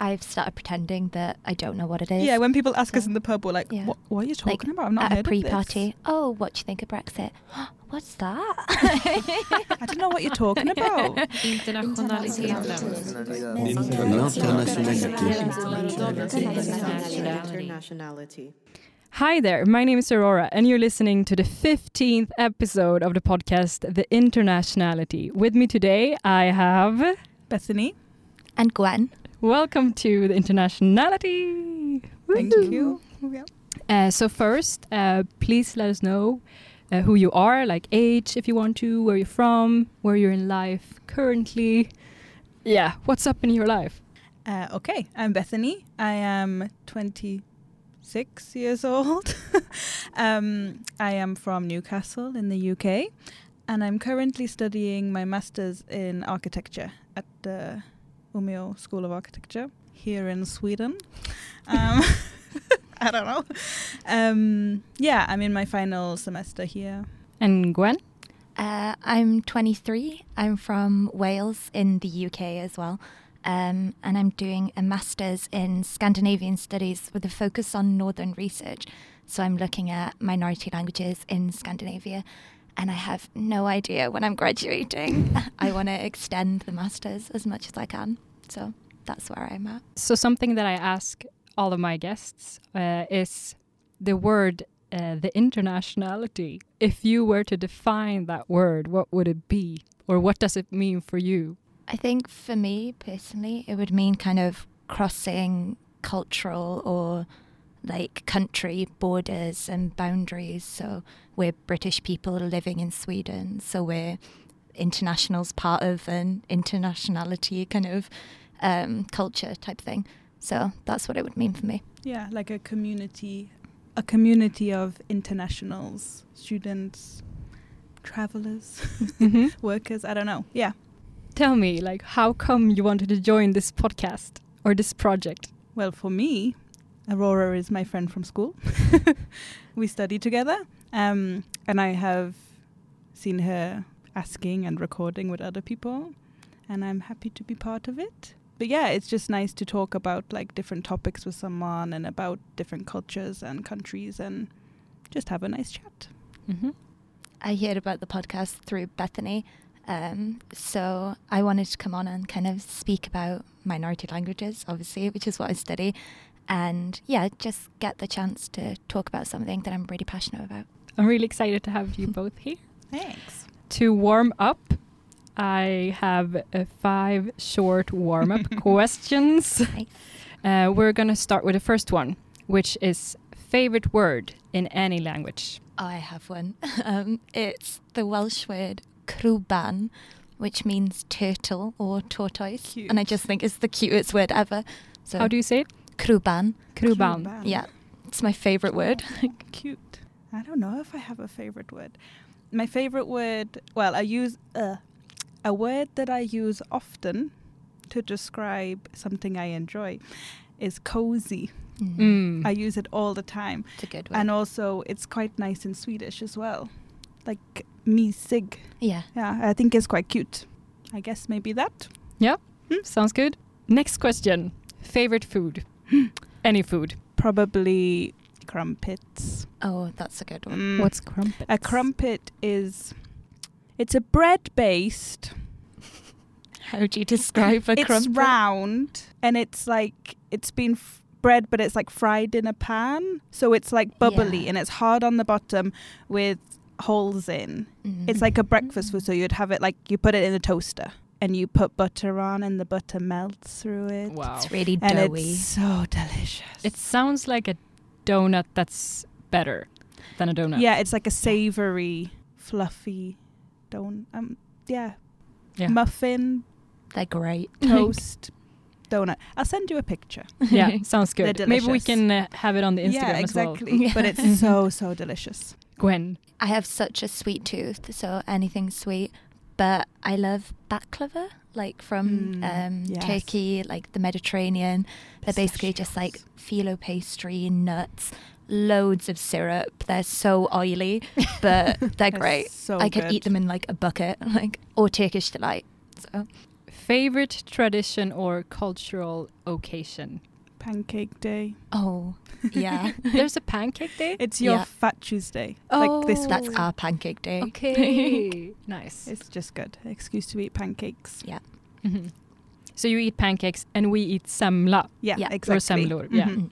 I've started pretending that I don't know what it is. Yeah, when people ask us in the pub, we're like, Yeah. what, what are you like talking about? I've not at heard a pre-party. this." Oh, what do you think of Brexit? What's that? I don't know what you're talking about. Internationality. Hi there, my name is Aurora, and you're listening to the 15th episode of the podcast, The Internationality. With me today, I have. Bethany, and Gwen. Welcome to The Internationality! thank you. Yeah. Uh, so, first, uh, please let us know uh, who you are, like age if you want to, where you're from, where you're in life currently. Yeah, what's up in your life? Uh, okay, I'm Bethany. I am 26 years old. um, I am from Newcastle in the UK, and I'm currently studying my master's in architecture at the Umeå School of Architecture here in Sweden. Um, I don't know. Um, yeah, I'm in my final semester here. And Gwen? Uh, I'm 23. I'm from Wales in the UK as well. Um, and I'm doing a master's in Scandinavian studies with a focus on northern research. So I'm looking at minority languages in Scandinavia. And I have no idea when I'm graduating. I want to extend the master's as much as I can. So that's where I'm at. So, something that I ask all of my guests uh, is the word, uh, the internationality. If you were to define that word, what would it be? Or what does it mean for you? I think for me personally, it would mean kind of crossing cultural or like country borders and boundaries. So we're British people living in Sweden, so we're internationals part of an internationality kind of um, culture type thing. So that's what it would mean for me. Yeah, like a community, a community of internationals, students, travelers, Mhm. workers. I don't know. Yeah. Tell me, like, how come you wanted to join this podcast or this project? Well, for me, Aurora is my friend from school. we study together, um, and I have seen her asking and recording with other people, and I'm happy to be part of it. But yeah, it's just nice to talk about like different topics with someone and about different cultures and countries, and just have a nice chat. hmm I heard about the podcast through Bethany. Um, so I wanted to come on and kind of speak about minority languages, obviously, which is what I study. And yeah, just get the chance to talk about something that I'm really passionate about. I'm really excited to have you both here. Thanks. To warm up, I have uh, five short warm up questions. Nice. Uh, we're going to start with the first one, which is favorite word in any language. Oh, I have one. um, it's the Welsh word crwban, which means turtle or tortoise. And I just think it's the cutest word ever. So How do you say it? Crwban. Kruban. Kruban. Yeah, it's my favorite word. Cute. I don't know if I have a favorite word. My favorite word, well, I use uh, a word that I use often to describe something I enjoy is cozy. Mm. Mm. I use it all the time. It's a good word. And also, it's quite nice in Swedish as well. Like mysig. yeah. Yeah, I think it's quite cute. I guess maybe that. Yeah, Hmm? sounds good. Next question favorite food? any food. Probably crumpets. Oh, that's a good one. Mm. What's crumpet? a crumpet is it's a bread based How do you describe a it's crumpet? It's round and it's like it's been f- bread but it's like fried in a pan so it's like bubbly Yeah. and it's hard on the bottom with holes in Mm. it's like a breakfast food so you'd have it like you put it in a toaster and you put butter on and the butter melts through it Wow. It's really and doughy. it's so delicious It sounds like a donut that's better than a donut. yeah it's like a savory fluffy don't um yeah, Yeah. muffin They're great. toast donut i'll send you a picture yeah, sounds good. They're Maybe we can uh, have it on the Instagram yeah as well. exactly but it's so so delicious Gwen. I have such a sweet tooth, so anything sweet. But I love baklava, like from Mm, um, yes. Turkey, like the Mediterranean. They're basically just like phyllo pastry, nuts, loads of syrup. They're so oily, but they're They're great. so I could good. eat them in like a bucket, like or Turkish delight. So Favorite tradition or cultural occasion? Pancake day. Oh, yeah. There's a pancake day. It's your Yeah. Fat Tuesday. Like this Oh. That's week. our pancake day. Okay, nice. It's just good. Excuse to eat pancakes. Mhm. So you eat pancakes and we eat semla. Yeah, Yeah. Or exactly. semlor, yeah. Mhm. Mm.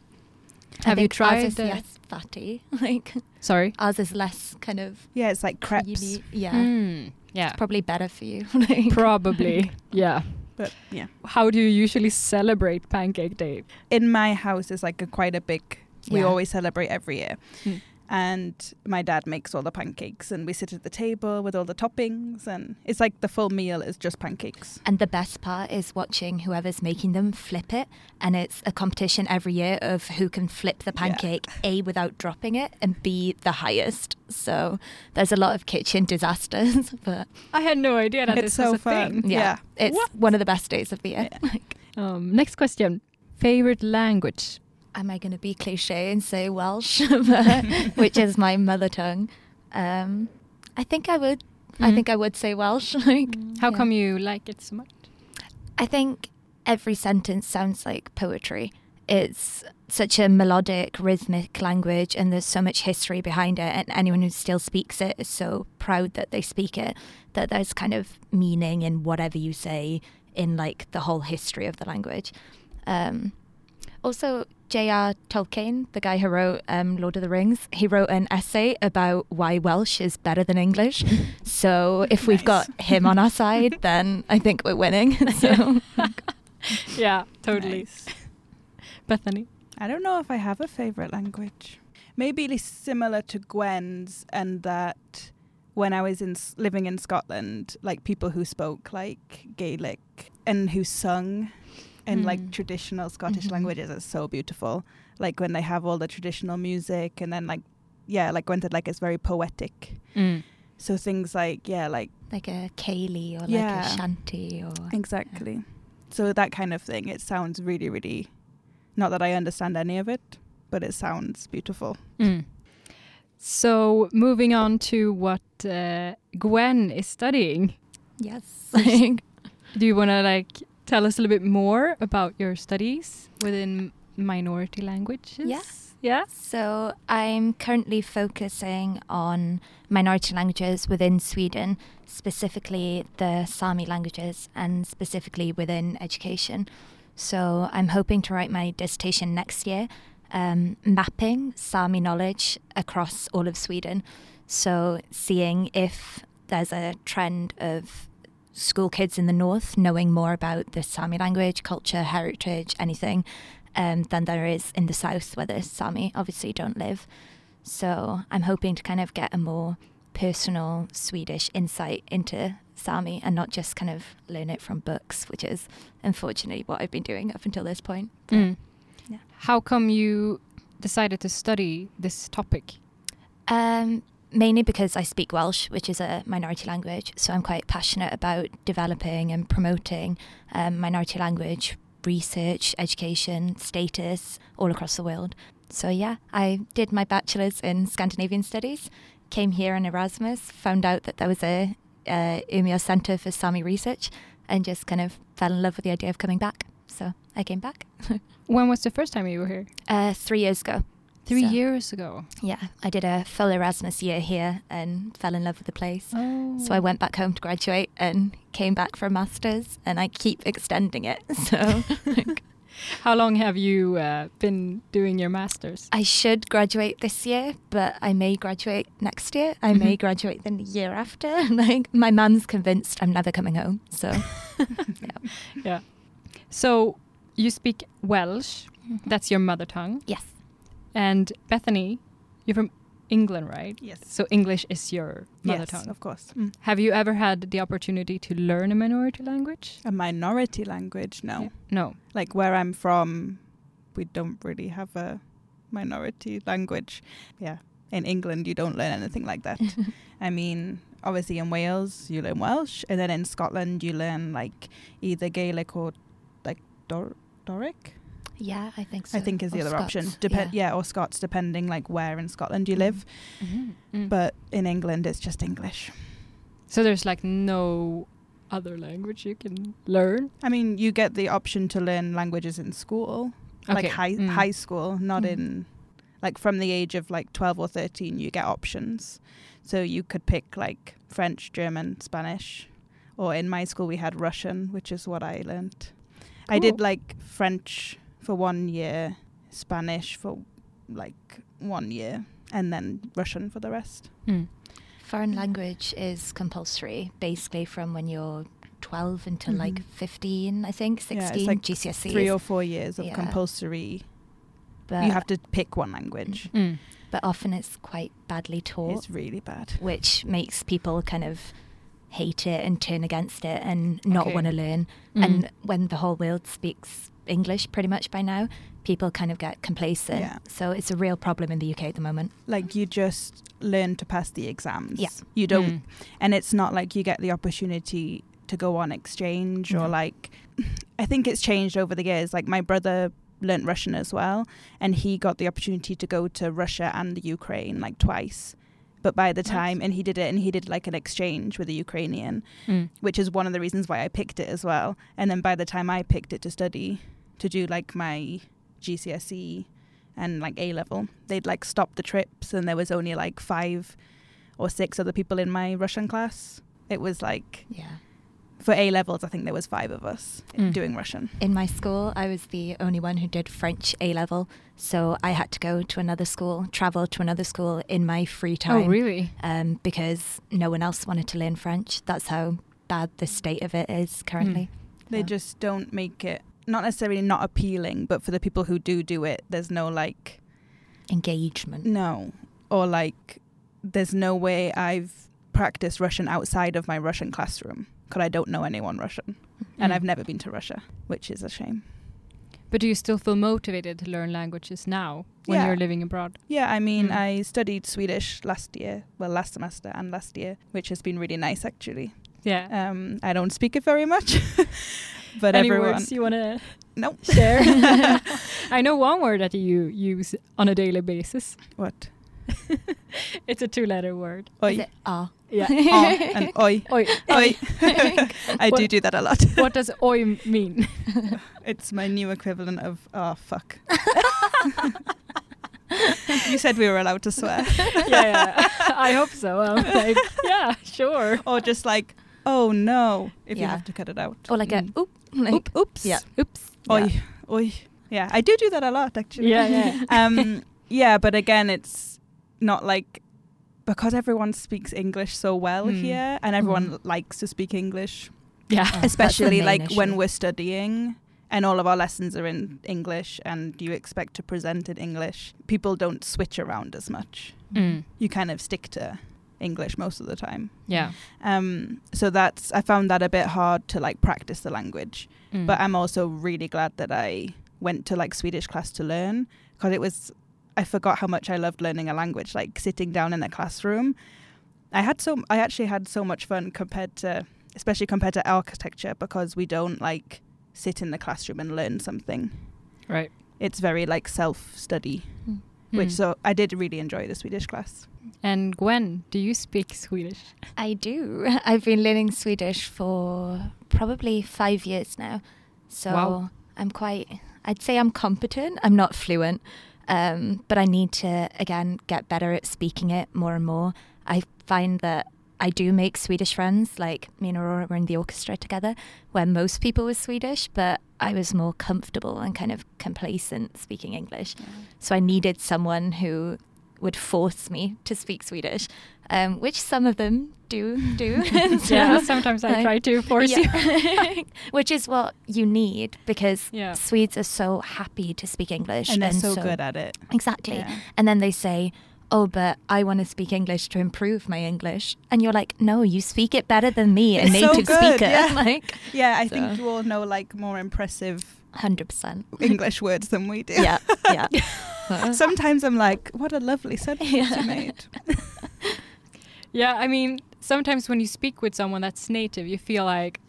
I Have you think ours tried is the- less fatty. Like Sorry. ours is less kind of Yeah, it's like crepes. creamy. Yeah, Mm, yeah. probably better for you. like, Probably. yeah. But yeah. How do you usually celebrate Pancake Day? In my house it's like a quite a big we always celebrate every year. Mm. And my dad makes all the pancakes and we sit at the table with all the toppings and it's like the full meal is just pancakes. And the best part is watching whoever's making them flip it. And it's a competition every year of who can flip the Yeah. pancake, A, without dropping it, and B, the highest. So there's a lot of kitchen disasters. But I had no idea that it's this so was a fun. thing. yeah, Yeah. it's What? one of the best days of the year. Yeah. Like, Um, next question. Favorite language? Am I going to be cliche and say Welsh, which is my mother tongue? Um, I think I would. I Mhm. think I would say Welsh. like, How yeah. come you like it so much? I think every sentence sounds like poetry. It's such a melodic, rhythmic language, and there's so much history behind it. And anyone who still speaks it is so proud that they speak it, that there's kind of meaning in whatever you say in like the whole history of the language. Um, also, J.R. Tolkien, the guy who wrote um, Lord of the Rings, he wrote an essay about why Welsh is better than English. So if we've Nice. got him on our side, then I think we're winning. so yeah, totally. Nice. Bethany? I don't know if I have a favorite language. Maybe li- similar to Gwen's, and that when I was in living in Scotland, like people who spoke like Gaelic and who sung in like Mm. traditional Scottish Mhm. languages is so beautiful. Like when they have all the traditional music, and then like yeah, like Gwen said, like it's very poetic. Mm. So things like yeah, like like a ceilidh or like Yeah. a shanty or exactly. So that kind of thing. It sounds really, really. Not that I understand any of it, but it sounds beautiful. Mm. So moving on to what uh, Gwen is studying. yes. Do you want to like tell us a little bit more about your studies within minority languages? Yes. Yeah. So I'm currently focusing on minority languages within Sweden, specifically the Sami languages and specifically within education. So I'm hoping to write my dissertation next year, um, mapping Sami knowledge across all of Sweden. So seeing if there's a trend of school kids in the north knowing more about the Sami language, culture, heritage, anything, um, than there is in the south where the Sami obviously don't live. So I'm hoping to kind of get a more personal Swedish insight into Sami and not just kind of learn it from books, which is unfortunately what I've been doing up until this point. Mm. yeah. How come you decided to study this topic? Um, mainly because I speak Welsh, which is a minority language. So I'm quite passionate about developing and promoting um, minority language research, education, status all across the world. So yeah, I did my bachelor's in Scandinavian studies, came here on Erasmus, found out that there was a uh, Umeå Centre for Sami Research, and just kind of fell in love with the idea of coming back. So I came back When was the first time you were here? uh, three years ago. Three So- years ago. Yeah, I did a full Erasmus year here and fell in love with the place. Oh. So I went back home to graduate and came back for a master's, and I keep extending it. So How long have you uh, been doing your masters? I should graduate this year, but I may graduate next year. I may Mhm. graduate the year after. Like my mum's convinced I'm never coming home. So Yeah. So you speak Welsh. That's your mother tongue. yes, And Bethany, you're from England, right? Yes. So English is your mother yes, tongue. of course. Mm. Have you ever had the opportunity to learn a minority language? A minority language, no. Yeah. No. Like where I'm from, we don't really have a minority language. Yeah. In England, you don't learn anything like that. I mean, obviously in Wales, you learn Welsh, and then in Scotland, you learn like either Gaelic or like Dor- Doric. Yeah, I think so. I think is the Or other option. Scots, Dep- yeah. or Scots, depending like where in Scotland you live. Mm. But in England, it's just English. so there's like no other language you can learn? I mean, you get the option to learn languages in school, like high Mm. high school, not Mm. in like from the age of like 12 or 13 you get options. So you could pick like French, German, Spanish, or in my school we had Russian, which is what I learned. I did like French for 1 year, Spanish for like 1 year, and then Russian for the rest. Mm. Foreign language is compulsory, basically from when you're 12 until like Mhm. 15, I think, 16 Yeah, it's like GCSEs. 3 or 4 years of Yeah. compulsory. but, you have to pick one language. Mm. but often it's quite badly taught, It's really bad. which makes people kind of hate it and turn against it and not Okay. want to learn. Mm. And when the whole world speaks English pretty much by now, people kind of get complacent. Yeah. So it's a real problem in the UK at the moment. like you just learn to pass the exams. Yeah. You don't Mm. and it's not like you get the opportunity to go on exchange or like I think it's changed over the years. Like my brother learnt Russian as well and he got the opportunity to go to Russia and the Ukraine like twice. But by the Nice. time and he did it and he did like an exchange with a Ukrainian, Mm. which is one of the reasons why I picked it as well. And then by the time I picked it to study to do like my GCSE and like A level, they'd like stopped the trips and there was only like five or six other people in my Russian class. It was like Yeah. For A levels, I think there was five of us Mm. doing Russian. In my school, I was the only one who did French A level. So I had to go to another school, travel to another school in my free time. Oh, really? Um, because no one else wanted to learn French. That's how bad the state of it is currently. They Yeah. just don't make it not necessarily not appealing, but for the people who do do it, there's no like Engagement. No. Or like, there's no way I've practiced Russian outside of my Russian classroom because I don't know anyone Russian. And Mm. I've never been to Russia, which is a shame. But do you still feel motivated to learn languages now when Yeah. you're living abroad? Yeah, I mean, Mm. I studied Swedish last year, well, last semester and last year, which has been really nice actually. Yeah. Um, I don't speak it very much, but Any everyone. words you want to No. share? I know one word that you use on a daily basis. What? It's a two-letter word. Oi. Is it ah? Yeah. Ah, and oi. Oi. Oi. I do What- do that a lot. what does oi mean? It's my new equivalent of oh fuck. you said we were allowed to swear. yeah, yeah. I hope so. Um, like, yeah, sure. or just like oh no if you have to cut it out. Or like Mm. a oop. Like, Oop, oops. Yeah. Oops. Oi. Yeah. Oi. Yeah, I do do that a lot actually. Yeah, yeah. um yeah, but again it's not like because everyone speaks English so well Mm. here and everyone likes to speak English, Yeah. Oh, especially main like when we're studying and all of our lessons are in English and you expect to present in English. People don't switch around as much. Mm. You kind of stick to English most of the time. Yeah. Um, so that's I found that a bit hard to like practice the language. Mm. But I'm also really glad that I went to like Swedish class to learn because it was I forgot how much I loved learning a language. Like sitting down in a classroom, I had so I actually had so much fun compared to especially compared to architecture because we don't like sit in the classroom and learn something. right. It's very like self study, Mm. which Mm. so I did really enjoy the Swedish class. And Gwen, do you speak Swedish? I do. I've been learning Swedish for probably five years now. So Wow. I'm quite, I'd say I'm competent. I'm not fluent, um, but I need to, again, get better at speaking it more and more. I find that I do make Swedish friends. Like me and Aurora were in the orchestra together, where most people were Swedish, but I was more comfortable and kind of complacent speaking English. So I needed someone who would force me to speak Swedish, um, which some of them do do. So, yeah. Sometimes I like, try to force you. which is what you need because Yeah. Swedes are so happy to speak English And they're so, good at it. exactly. Yeah. And then they say, "Oh, but I want to speak English to improve my English," and you're like, "No, you speak it better than me, a It's so native good, speaker." yeah. Like, Yeah, I So- think you all know like more impressive hundred percent. English words than we do. Yeah, yeah. Sometimes I'm like, what a lovely sentence Yeah. you made. Yeah, I mean, sometimes when you speak with someone that's native, you feel like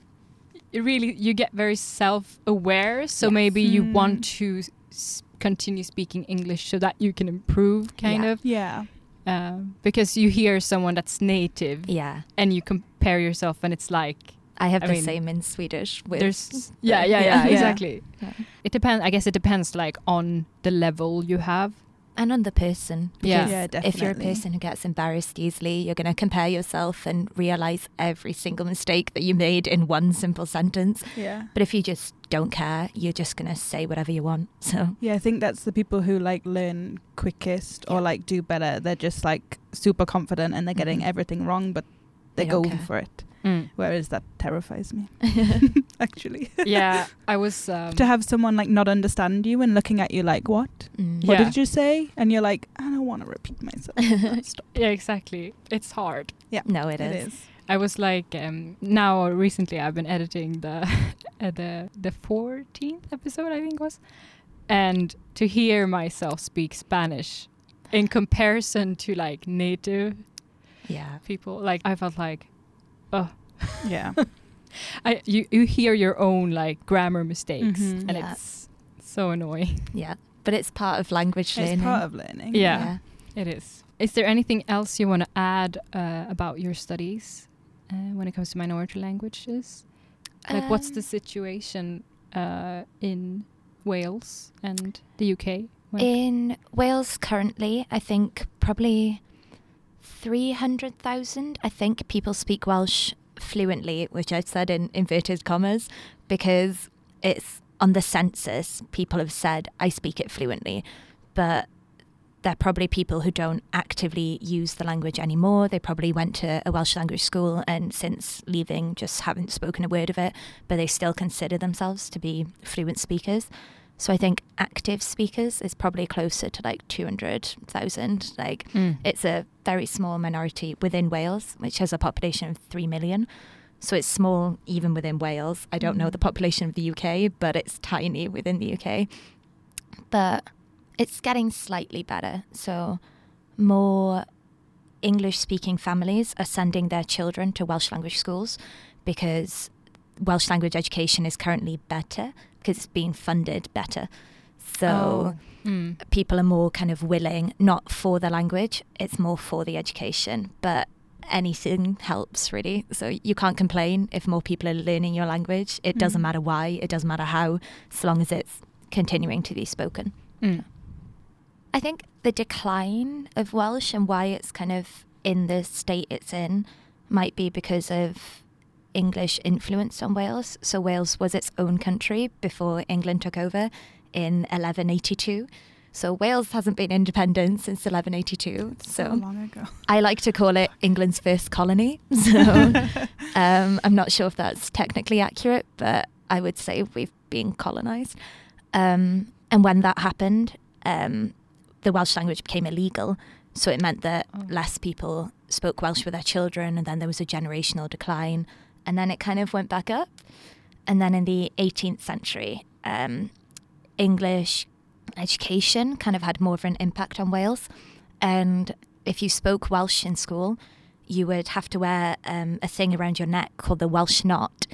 you really you get very self-aware. So Yes. maybe you Mm. want to s- continue speaking English so that you can improve, kind Yeah. of, Yeah. uh, because you hear someone that's native yeah. and you compare yourself, and it's like I have I the mean, same in Swedish. With There's yeah, yeah, yeah, Yeah. exactly. Yeah. It depends. I guess it depends like on the level you have. And on the person. Yeah. because Yeah, If you're a person who gets embarrassed easily, you're going to compare yourself and realize every single mistake that you made in one simple sentence. Yeah. But if you just don't care, you're just going to say whatever you want. So Yeah, I think that's the people who like learn quickest or like do better. They're just like super confident and they're getting Mhm. everything wrong, but they, They go don't for it. Mm. Whereas that terrifies me, actually. yeah, I was. Um, to have someone like not understand you and looking at you like, what? Mm. What Yeah. did you say? And you're like, I don't want to repeat myself. Stop. yeah, exactly. It's hard. Yeah, no, it It is. is. I was like, um, now recently I've been editing the uh, the the fourteenth episode, I think it was, and to hear myself speak Spanish in comparison to like native Yeah. people, like I felt like, oh, Yeah. I you you hear your own like grammar mistakes, Mhm. and Yeah. it's so annoying. Yeah. But it's part of language learning. it's part of learning. Yeah. It is. Is there anything else you want to add uh, about your studies uh, when it comes to minority languages? Like, what's the Um, situation uh, in Wales and the UK? when- In Wales currently, I think probably 300,000, I think, people speak Welsh fluently, which I said in inverted commas, because it's on the census, people have said, I speak it fluently. But they're probably people who don't actively use the language anymore. They probably went to a Welsh language school and since leaving just haven't spoken a word of it, but they still consider themselves to be fluent speakers. So I think active speakers is probably closer to like 200,000. Like Mm. it's a very small minority within Wales, which has a population of 3 million. So it's small even within Wales. I don't know Mhm. the population of the UK, but it's tiny within the UK. But it's getting slightly better. So more English speaking families are sending their children to Welsh language schools because Welsh language education is currently better because it's being funded better. So Mm. people are more kind of willing, not for the language, it's more for the education. But anything helps really. So you can't complain if more people are learning your language. It doesn't Mm. matter why, it doesn't matter how, so long as it's continuing to be spoken. Mm. I think the decline of Welsh and why it's kind of in the state it's in might be because of English influence on Wales. So Wales was its own country before England took over in 1182. So Wales hasn't been independent since 1182. So So long ago. I like to call it England's first colony. So um, I'm not sure if that's technically accurate, but I would say we've been colonized. Um, and when that happened, um, the Welsh language became illegal. So it meant that Oh. less people spoke Welsh with their children, and then there was a generational decline. And then it kind of went back up. And then in the 18th century, um, English education kind of had more of an impact on Wales. And if you spoke Welsh in school, you would have to wear um, a thing around your neck called the Welsh knot.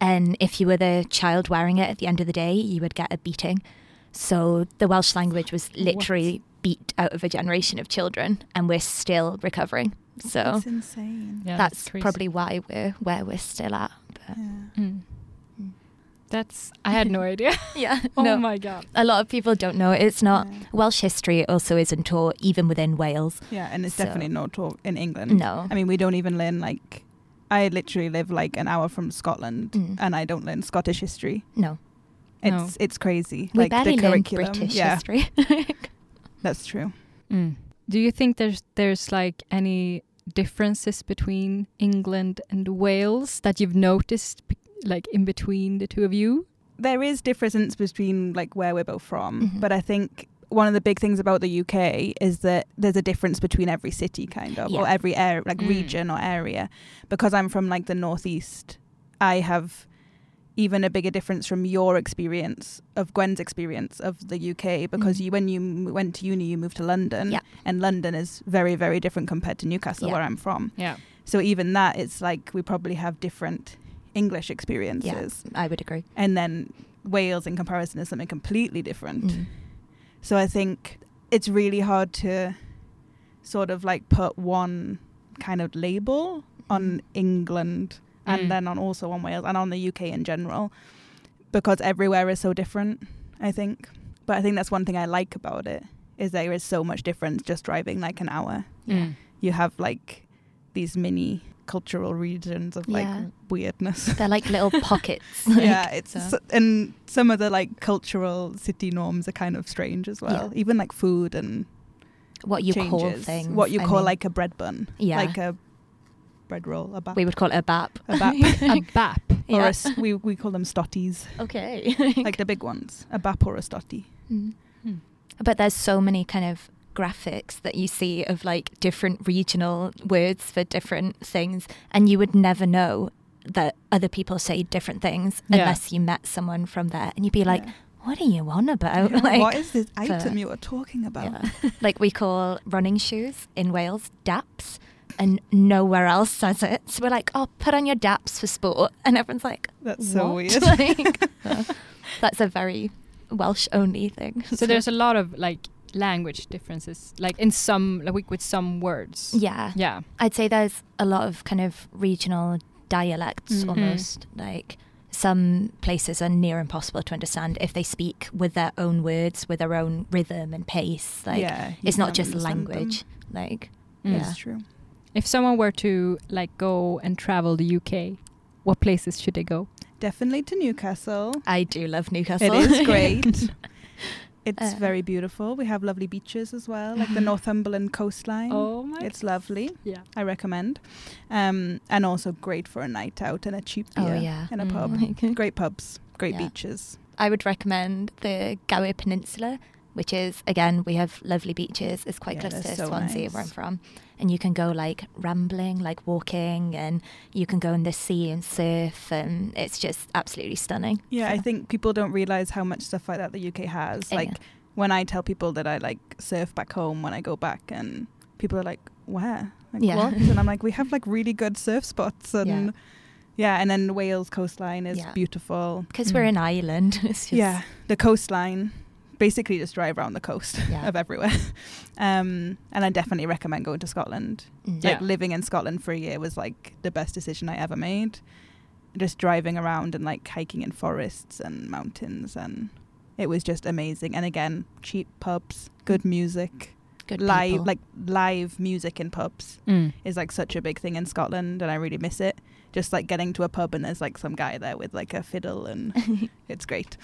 And if you were the child wearing it at the end of the day, you would get a beating. So the Welsh language was literally beat out of a generation of children, and we're still recovering. So That's insane. Yeah, that's crazy. probably why we're where we're still at. But Yeah. Mm. That's. I had no idea. yeah, oh no, my god. a lot of people don't know. It's not Yeah. Welsh history. Also, isn't taught even within Wales. Yeah, and it's So- definitely not taught in England. No. I mean, we don't even learn like. I literally live like an hour from Scotland, Mm. and I don't learn Scottish history. No, It's No. it's crazy. we like barely the learn. British yeah, history. that's true. Mm. Do you think there's there's like any differences between England and Wales that you've noticed, like in between the two of you? There is difference between like where we're both from, Mhm. but I think one of the big things about the UK is that there's a difference between every city, kind of, or every area, like Mm. region or area. Because I'm from like the northeast, I have even a bigger difference from your experience of Gwen's experience of the UK. Because Mm. you, when you went to uni, you moved to London, Yeah. and London is very, very different compared to Newcastle, Yeah. where I'm from. Yeah. So even that, it's like we probably have different English experiences, I would agree. and then Wales in comparison is something completely different. Mm. So I think it's really hard to sort of like put one kind of label on England and Mm. then on also on Wales and on the UK in general, because everywhere is so different. I think, but I think that's one thing I like about it is there is so much difference just driving like an hour. Mm. You have like these mini cultural regions of like Yeah. weirdness. They're like little pockets. like, yeah, it's so- and some of the like cultural city norms are kind of strange as well. Yeah. Even like food and what you call changes. things. What you I call mean, like a bread bun. Yeah. Like a bread roll, a bap. we would call it a bap. A bap. A bap. or Yeah. a s we, we call them stotties, okay. like the big ones. A bap or a stotty. Mm. Hmm. But there's so many kind of graphics that you see of like different regional words for different things, and you would never know that other people say different things Yeah. unless you met someone from there, and you'd be like, Yeah. "What are you on about?" Yeah, like, what is this item but- you are talking about? like we call running shoes in Wales daps. And nowhere else says it. So we're like, oh, put on your daps for sport. And everyone's like, That's so "What?" weird. Like, uh, that's a very Welsh only thing. So there's a lot of like language differences, like in some like with some words. yeah, Yeah. I'd say there's a lot of kind of regional dialects Mm. almost. Like some places are near impossible to understand if they speak with their own words, with their own rhythm and pace. Like yeah, it's not just understand them. language. Like Mm. Yeah. That's true. If someone were to like go and travel the UK, what places should they go? Definitely to Newcastle. I do love Newcastle. It is great. It's Uh, very beautiful. We have lovely beaches as well, like the Northumberland coastline. Oh my! It's lovely. yeah. I recommend. Um, and also great for a night out and a cheap Oh, beer yeah. in a Mm. pub. Great pubs, great Yeah. beaches. I would recommend the Gower Peninsula, which is again we have lovely beaches. It's quite Yeah, close to so Swansea, where I'm from, and you can go like rambling, like walking, and you can go in the sea and surf, and it's just absolutely stunning. Yeah, I think people don't realize how much stuff like that the UK has. Yeah. Like when I tell people that I like surf back home when I go back, and people are like, "Where? Like Yeah. what?" And I'm like, "We have like really good surf spots, and Yeah. yeah, and then Wales coastline is Yeah. beautiful. because we're Mm. an island. It's just, yeah, the coastline. Basically, just drive around the coast Yeah. of everywhere. um, and I definitely recommend going to Scotland. Mm. Yeah. Like living in Scotland for a year was like the best decision I ever made. Just driving around and like hiking in forests and mountains and it was just amazing. And again, cheap pubs, good music, good live people. like live music in pubs Mm. is like such a big thing in Scotland and I really miss it. Just like getting to a pub and there's like some guy there with like a fiddle and it's great.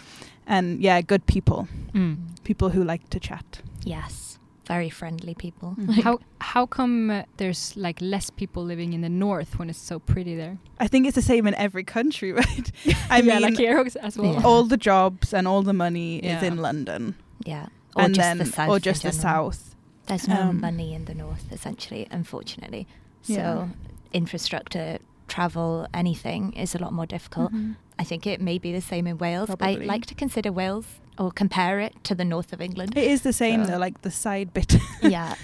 And yeah, good people. Mm. People who like to chat. yes, very friendly people. Mhm. How how come uh, there's like less people living in the north when it's so pretty there? I think it's the same in every country, right? I yeah, mean, like here as well. Yeah. all the jobs and all the money is in London. Yeah, or and just then, the south. or just the south. There's no Um, money in the north, essentially, unfortunately. So Yeah. infrastructure, travel, anything is a lot more difficult. I think it may be the same in Wales. Probably. I like to consider Wales or compare it to the north of England. It is the same So- though, like the side bit. yeah.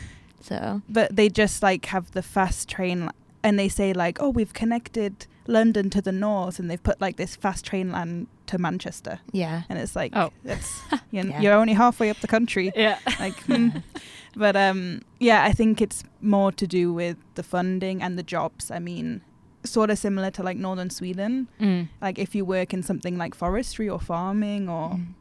So but they just like have the fast train, and they say like, oh, we've connected London to the north, and they've put like this fast train line to Manchester, yeah. and it's like, Oh. it's you're, Yeah. you're only halfway up the country. Yeah. like hmm. but um yeah i think it's more to do with the funding and the jobs i mean sort of similar to like northern sweden. Mm. like if you work in something like forestry or farming or Mm.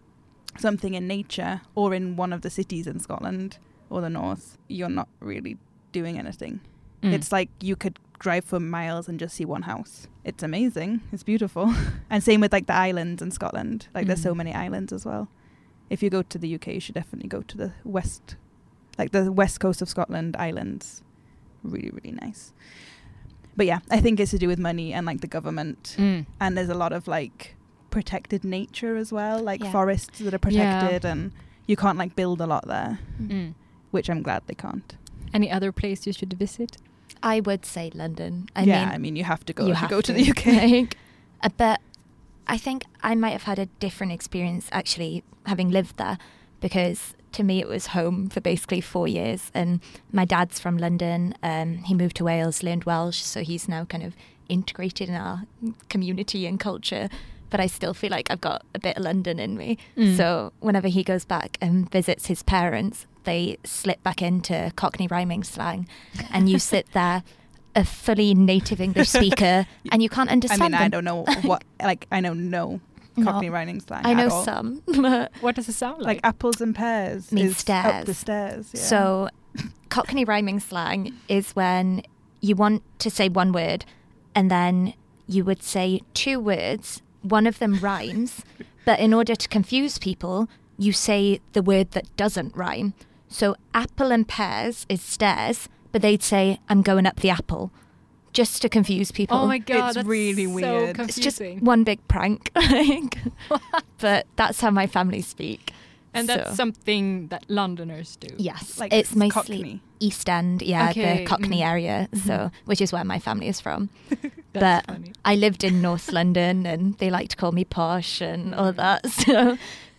something in nature or in one of the cities in scotland or the north you're not really doing anything. Mm. it's like you could drive for miles and just see one house. It's amazing. It's beautiful. And same with like the islands in scotland. Like there's so Mm. many islands as well. If you go to the uk you should definitely go to the west like the west coast of scotland islands. Really really nice but yeah i think it's to do with money and like the government Mm. and there's a lot of like protected nature as well like Yeah. forests that are Yeah. protected and you can't like build a lot there Mm. which i'm glad they can't Any other place you should visit? I would say London. I yeah mean, i mean you have to go you if you go to, to. the uk Like, uh, but I think I might have had a different experience actually having lived there because to me it was home for basically four years. And my dad's from London. Um, he moved to Wales, learned Welsh, so he's now kind of integrated in our community and culture. But I still feel like I've got a bit of London in me. Mm. So whenever he goes back and visits his parents, they slip back into Cockney rhyming slang, and you sit there a fully native English speaker and you can't I understand mean, I don't know what, like, I know no No. Cockney rhyming slang. I know at all. some. What does it sound Like like? apples and pears Means is up the stairs. stairs. Yeah. So, Cockney rhyming slang is when you want to say one word and then you would say two words, one of them rhymes, but in order to confuse people, you say the word that doesn't rhyme. So, apple and pears is stairs, but they'd say, I'm going up the apple, just to confuse people. oh my god, It's that's really so weird. It's just one big prank. like. but that's how my family speak. and that's So- something that Londoners do. Yes, like it's mostly Cockney. East End, yeah, Okay, the Cockney mm. area, so Mhm. which is where my family is from. That's but funny. I lived in North London, and they like to call me posh and all Mm. that. So,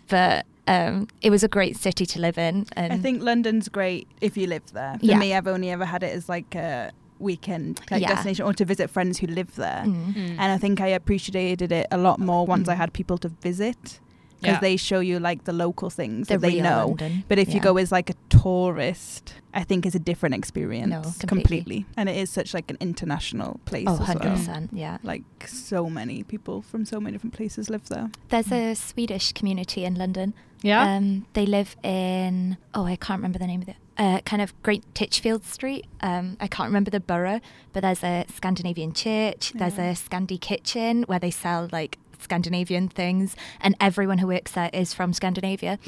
but um, it was a great city to live in. And I think London's great if you live there. For Yeah. me, I've only ever had it as like a weekend like Yeah. destination or to visit friends who live there. Mm. Mm. And I think I appreciated it a lot more once I Mm. had people to visit because Yeah. they show you like the local things the that they know. London. But if you go as like a tourist, I think it's a different experience No, completely. And it is such like an international place oh, as 100 well. percent, yeah. Like so many people from so many different places live there. There's a Swedish community in London. Yeah. Um, they live in oh, I can't remember the name of it. Uh, kind of Great Titchfield Street. Um, I can't remember the borough, but there's a Scandinavian church. There's a Scandi kitchen where they sell like Scandinavian things, and everyone who works there is from Scandinavia.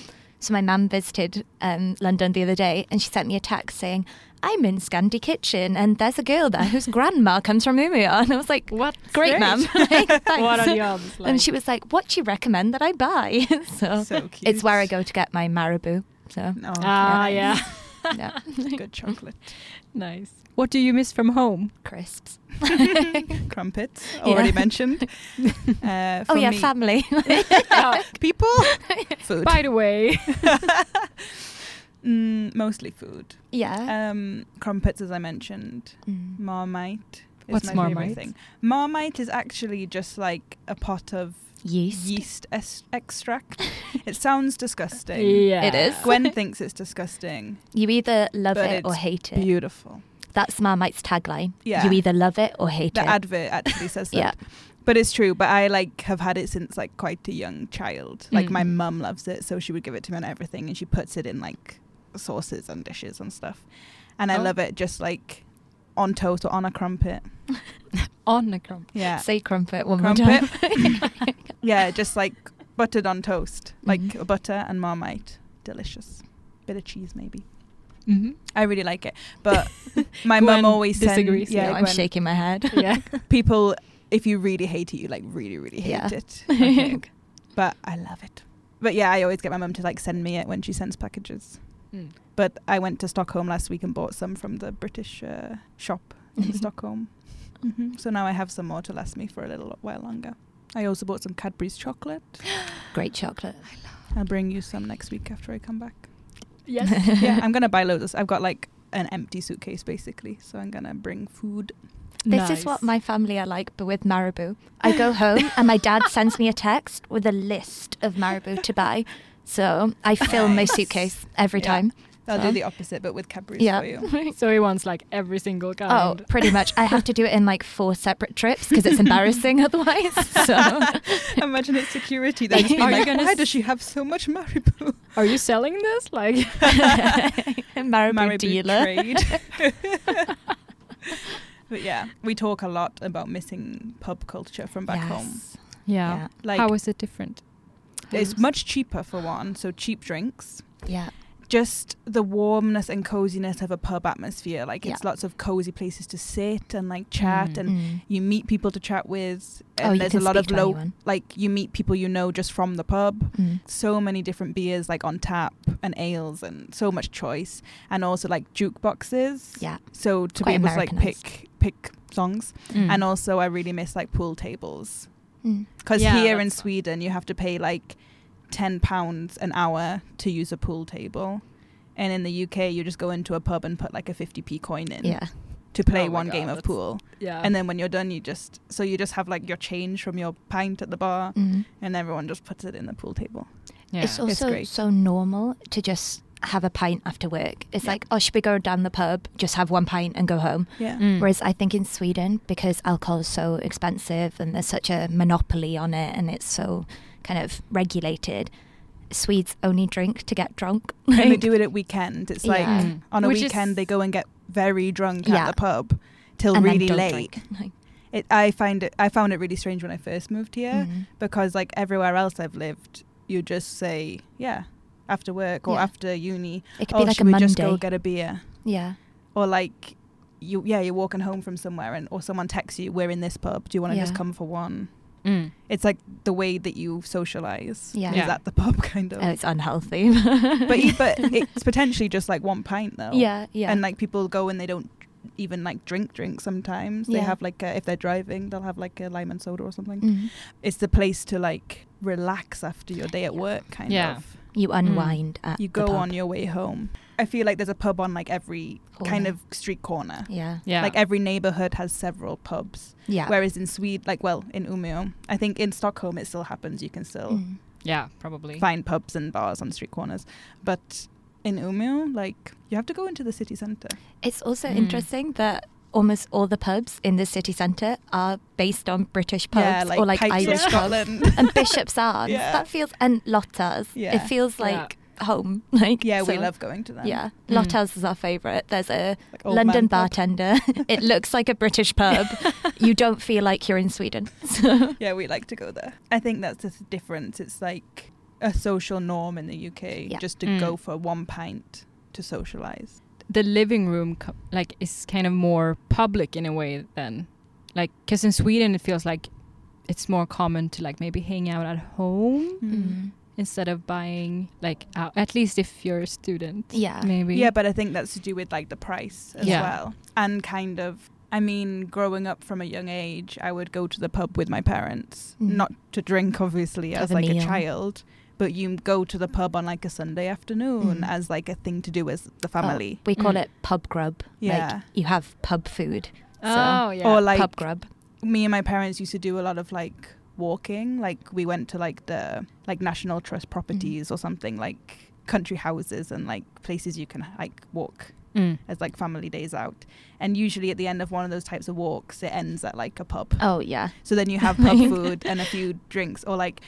So my mum visited um, London the other day, and she sent me a text saying, "I'm in Scandi kitchen, and there's a girl there whose grandma comes from Umeå." And I was like, what? "Great, mum! Like, What thanks." are the odds? Like? And she was like, "What do you recommend that I buy?" so, So cute. it's where I go to get my marabou. So Oh, Ah, nice. yeah. yeah, Good chocolate. nice. What do you miss from home? crisps. Crumpets, Yeah. already mentioned. Uh, oh for yeah, me- family. Uh, People, food. by the way, Mm, mostly food. yeah. Um, crumpets, as I mentioned. Mm. Marmite. Is What's my Marmite? Favorite thing. Marmite is actually just like a pot of Yeast. yeast es- extract. it sounds disgusting. yeah, It is. Gwen thinks it's disgusting. You either love But it or it's hate it. Beautiful. That's Marmite's tagline. Yeah. You either love it or hate The it. The advert actually says that. Yeah. But it's true. But I like have had it since like quite a young child. Like my Mm. mum loves it, so she would give it to me on everything, and she puts it in like sauces and dishes and stuff. And I Oh. love it just like on toast or on a crumpet. on a crumpet. Yeah, Say crumpet one Crumpet. more time. yeah, just like buttered on toast, like Mhm. butter and marmite. Delicious. Bit of cheese maybe. Mm-hmm. I really like it, but my mum always disagrees, Yeah, No, I'm shaking my head. Yeah. people. If you really hate it, you like really, really hate Yeah. it. I but I love it. But yeah, I always get my mum to like send me it when she sends packages. Mm. But I went to Stockholm last week and bought some from the British uh, shop in Stockholm. hmm So now I have some more to last me for a little while longer. I also bought some Cadbury's chocolate. Great chocolate. I'll bring you some next week after I come back. Yes. yeah, I'm gonna buy loads. Of, I've got like an empty suitcase basically, so I'm gonna bring food. This is what my family are like, but with Marabou. I go home and my dad sends me a text with a list of Marabou to buy. So I fill my suitcase every Yeah. time. I'll So- do the opposite, but with Cadbury's Yeah. for you. So he wants like every single oh, kind. Oh, pretty much. I have to do it in like four separate trips because it's embarrassing otherwise. So Imagine it's security. They're just being Are you gonna why s- does she have so much Marabou? Are you selling this? Like, Marabou, Maribou dealer. trade. but yeah, we talk a lot about missing pub culture from back home. Yes. yeah. Like How is it different? It's much cheaper for one, so cheap drinks. Yeah. Just the warmness and coziness of a pub atmosphere. Like it's Yeah. lots of cozy places to sit and like chat Mm. and Mm. you meet people to chat with. Oh, And you there's a lot of low anyone. like you meet people you know just from the pub. Mm. so many different beers like on tap and ales and so much choice and also like jukeboxes Yeah. so to Quite be able to like pick pick songs Mm. and also i really miss like pool tables Mm. because Yeah, here in that's fun. sweden you have to pay like 10 pounds an hour to use a pool table and in the uk you just go into a pub and put like a 50p coin in Yeah. to play Oh my one God, game of pool yeah. and then when you're done you just so you just have like your change from your pint at the bar Mm. and everyone just puts it in the pool table yeah. It's also great. so normal to just have a pint after work. It's Yeah. like, oh, should we go down the pub, just have one pint and go home? Yeah. Mm. Whereas I think in Sweden, because alcohol is so expensive and there's such a monopoly on it and it's so kind of regulated, Swedes only drink to get drunk. And they do it at weekend. It's like Yeah. Mm. on a Which weekend is- they go and get very drunk Yeah. at the pub till and really late. drink. Like, It, I find it. I found it really strange when I first moved here mm. because like everywhere else I've lived, you just say yeah after work or Yeah. after uni. It could oh, be like a Monday. just go get a beer? yeah. Or like you yeah you're walking home from somewhere and or someone texts you we're in this pub. Do you want to just come for one? Mm. It's like the way that you socialize Yeah. is Yeah. at the pub kind of. Oh, it's unhealthy. but but it's potentially just like one pint though. yeah, yeah. And like people go and they don't even like drink drink sometimes. They have like a, if they're driving, they'll have like a lime and soda or something. Mm. It's the place to like relax after your day at work kind Yeah. of. You unwind at You the go pub. on your way home. I feel like there's a pub on like every kind of street corner. Yeah. Yeah. Like every neighborhood has several pubs. Yeah. Whereas in Sweden, like well, in Umeå, I think in Stockholm it still happens. You can still Mm. yeah, probably. find pubs and bars on street corners, but in Umeå, like you have to go into the city center. It's also Mm. interesting that almost all the pubs in the city centre are based on British pubs yeah, like or like Irish pubs. And Bishop's Arms. Yeah. That feels and Lotta's. Yeah. It feels like home. Like yeah, we love going to them. Yeah, Mm. Lotta's is our favourite. There's a Like London bartender. it looks like a British pub. you don't feel like you're in Sweden. So Yeah, we like to go there. I think that's the difference. It's like a social norm in the UK Yeah. just to Mm. go for one pint to socialize. The living room co- like is kind of more public in a way than like because in Sweden it feels like it's more common to like maybe hang out at home mm. instead of buying like out, at least if you're a student Yeah. maybe Yeah, but I think that's to do with like the price as Yeah. well. And kind of I mean, growing up from a young age, I would go to the pub with my parents, Mm. not to drink obviously as have a like a meal. child, but you go to the pub on like a Sunday afternoon Mm. as like a thing to do as the Oh, family. we call Mm. it pub grub. Yeah. Like you have pub food. oh yeah Or like pub grub. me and my parents used to do a lot of like walking like we went to like the like national trust properties or something like country houses and like places you can like walk Mm. as like family days out and usually at the end of one of those types of walks it ends at like a pub Oh yeah. so then you have pub food and a few drinks or like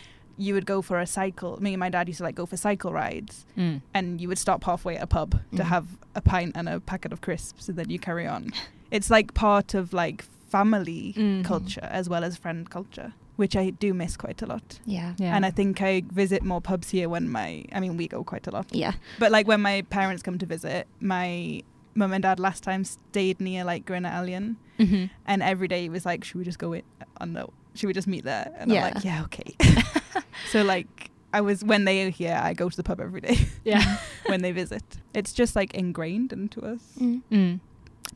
you would go for a cycle me and my dad used to like go for cycle rides Mm. and you would stop halfway at a pub to Mm. have a pint and a packet of crisps and then you carry on it's like part of like family Mm. culture as well as friend culture which i do miss quite a lot Yeah. yeah and i think i visit more pubs here when my i mean we go quite a lot Yeah. but like when my parents come to visit my mum and dad last time stayed near like Grenna Allian hmm and every day it was like should we just go in oh no should we just meet there and Yeah. i'm like yeah okay so like i was when they are here i go to the pub every day yeah when they visit. It's just like ingrained into us. Mm. mm.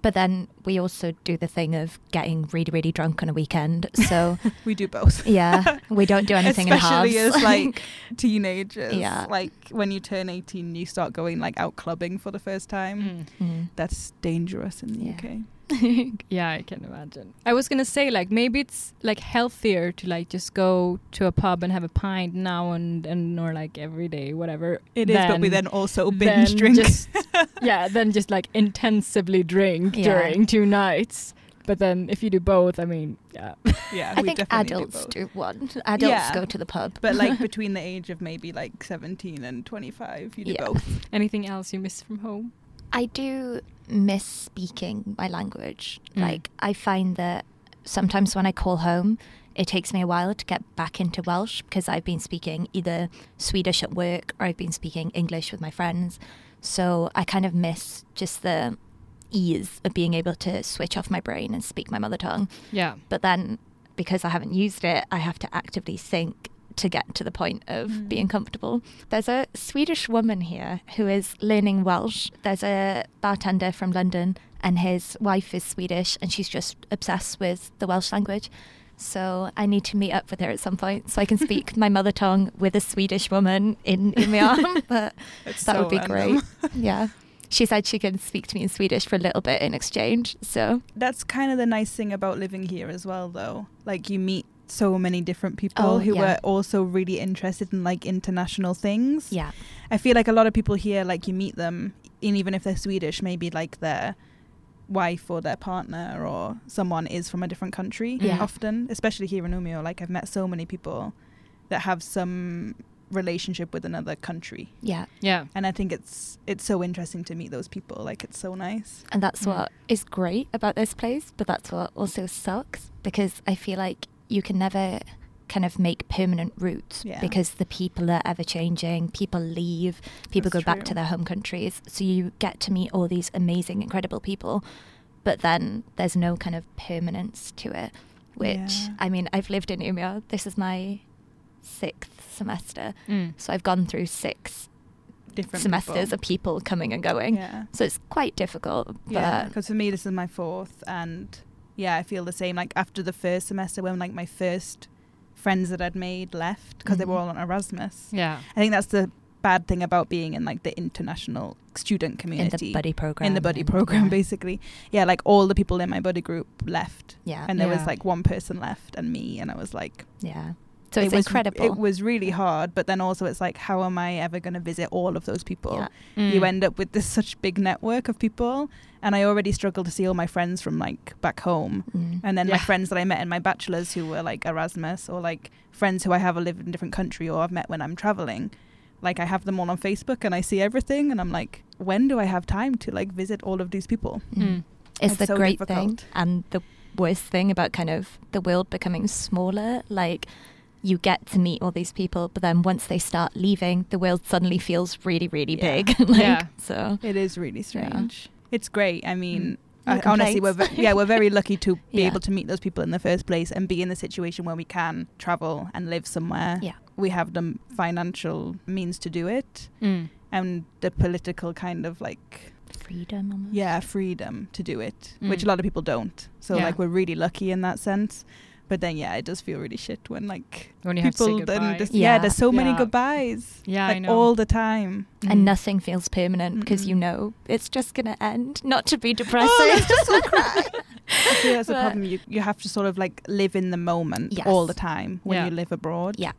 But then we also do the thing of getting really, really drunk on a weekend. So We do both. yeah, we don't do anything Especially in halves. as like teenagers. Yeah. Like when you turn 18, you start going like out clubbing for the first time. Mm. Mm. That's dangerous in the Yeah. UK. Yeah, I can imagine. I was gonna say like maybe it's like healthier to like just go to a pub and have a pint now and and or like every day, whatever. It is, but we then also binge than drink. Just, yeah, then just like intensively drink Yeah. during two nights. But then if you do both, I mean, yeah. yeah, I we think adults do, do, one. Adults Yeah. go to the pub. But like between the age of maybe like 17 and 25, you do Yeah. both. Anything else you miss from home? I do miss speaking my language. Mm. Like I find that sometimes when I call home, it takes me a while to get back into Welsh because I've been speaking either Swedish at work or I've been speaking English with my friends. So I kind of miss just the ease of being able to switch off my brain and speak my mother tongue. Yeah. But then because I haven't used it, I have to actively think to get to the point of Mm. being comfortable. There's a Swedish woman here who is learning Welsh. There's a bartender from London, and his wife is Swedish, and she's just obsessed with the Welsh language. So I need to meet up with her at some point so I can speak my mother tongue with a Swedish woman in in my arm. but It's that so would be random. great. Yeah. She said she can speak to me in Swedish for a little bit in exchange. So That's kind of the nice thing about living here as well, though. Like you meet so many different people Oh, who yeah. were also really interested in like international things. Yeah. I feel like a lot of people here, like you meet them, and even if they're Swedish, maybe like their wife or their partner or someone is from a different country. Yeah. Often, especially here in Umeå, like I've met so many people that have some relationship with another country, Yeah. Yeah. and I think it's it's so interesting to meet those people. Like it's so nice. And that's Mm. what is great about this place, but that's what also sucks because I feel like you can never kind of make permanent roots Yeah. because the people are ever changing, people leave, people That's go back to their home countries. So you get to meet all these amazing, incredible people, but then there's no kind of permanence to it. Which Yeah. I mean, I've lived in Umeå. This is my sixth semester, Mm. so I've gone through six Different semesters people. of people coming and going. Yeah. So it's quite difficult. But Yeah, because for me this is my fourth, and yeah, I feel the same. Like after the first semester, when like my first friends that I'd made left because they were Mhm. all on Erasmus. Yeah. I think that's the bad thing about being in like the international student community in the buddy program. in the buddy program, yeah. basically. Yeah, like all the people in my buddy group left, Yeah. and there was like one person left and me, and I was like, yeah. So it was, incredible. It was really hard, but then also it's like, how am I ever going to visit all of those people? Yeah. you Mm. end up with this such big network of people and i already struggle to see all my friends from like back home Mm. and then my friends that i met in my bachelors who were like erasmus or like friends who i have live in a different country or i've met when i'm traveling like i have them all on facebook and i see everything and i'm like when do i have time to like visit all of these people Mm. Mm. It's It's the so great difficult. thing and the worst thing about kind of the world becoming smaller. Like you get to meet all these people, but then once they start leaving, the world suddenly feels really, really Yeah. big. like, Yeah. So it is really Yeah. strange it's great i mean No I, honestly we're ve- yeah we're very lucky to be Yeah. able to meet those people in the first place and be in the situation where we can travel and live somewhere Yeah. we have the financial means to do it Mm. and the political kind of like freedom. Almost. yeah freedom to do it which Mm. a lot of people don't so Yeah. like we're really lucky in that sense but then yeah it does feel really shit when like When you have to say people then yeah. Yeah. there's so many goodbyes Yeah, I like know. all the time And Mm. nothing feels permanent because you know it's just going to end. Not to be depressing. oh let's just all cry I feel that's the But- problem you you have to sort of like live in the moment Yes. all the time when Yeah. you live abroad Yeah.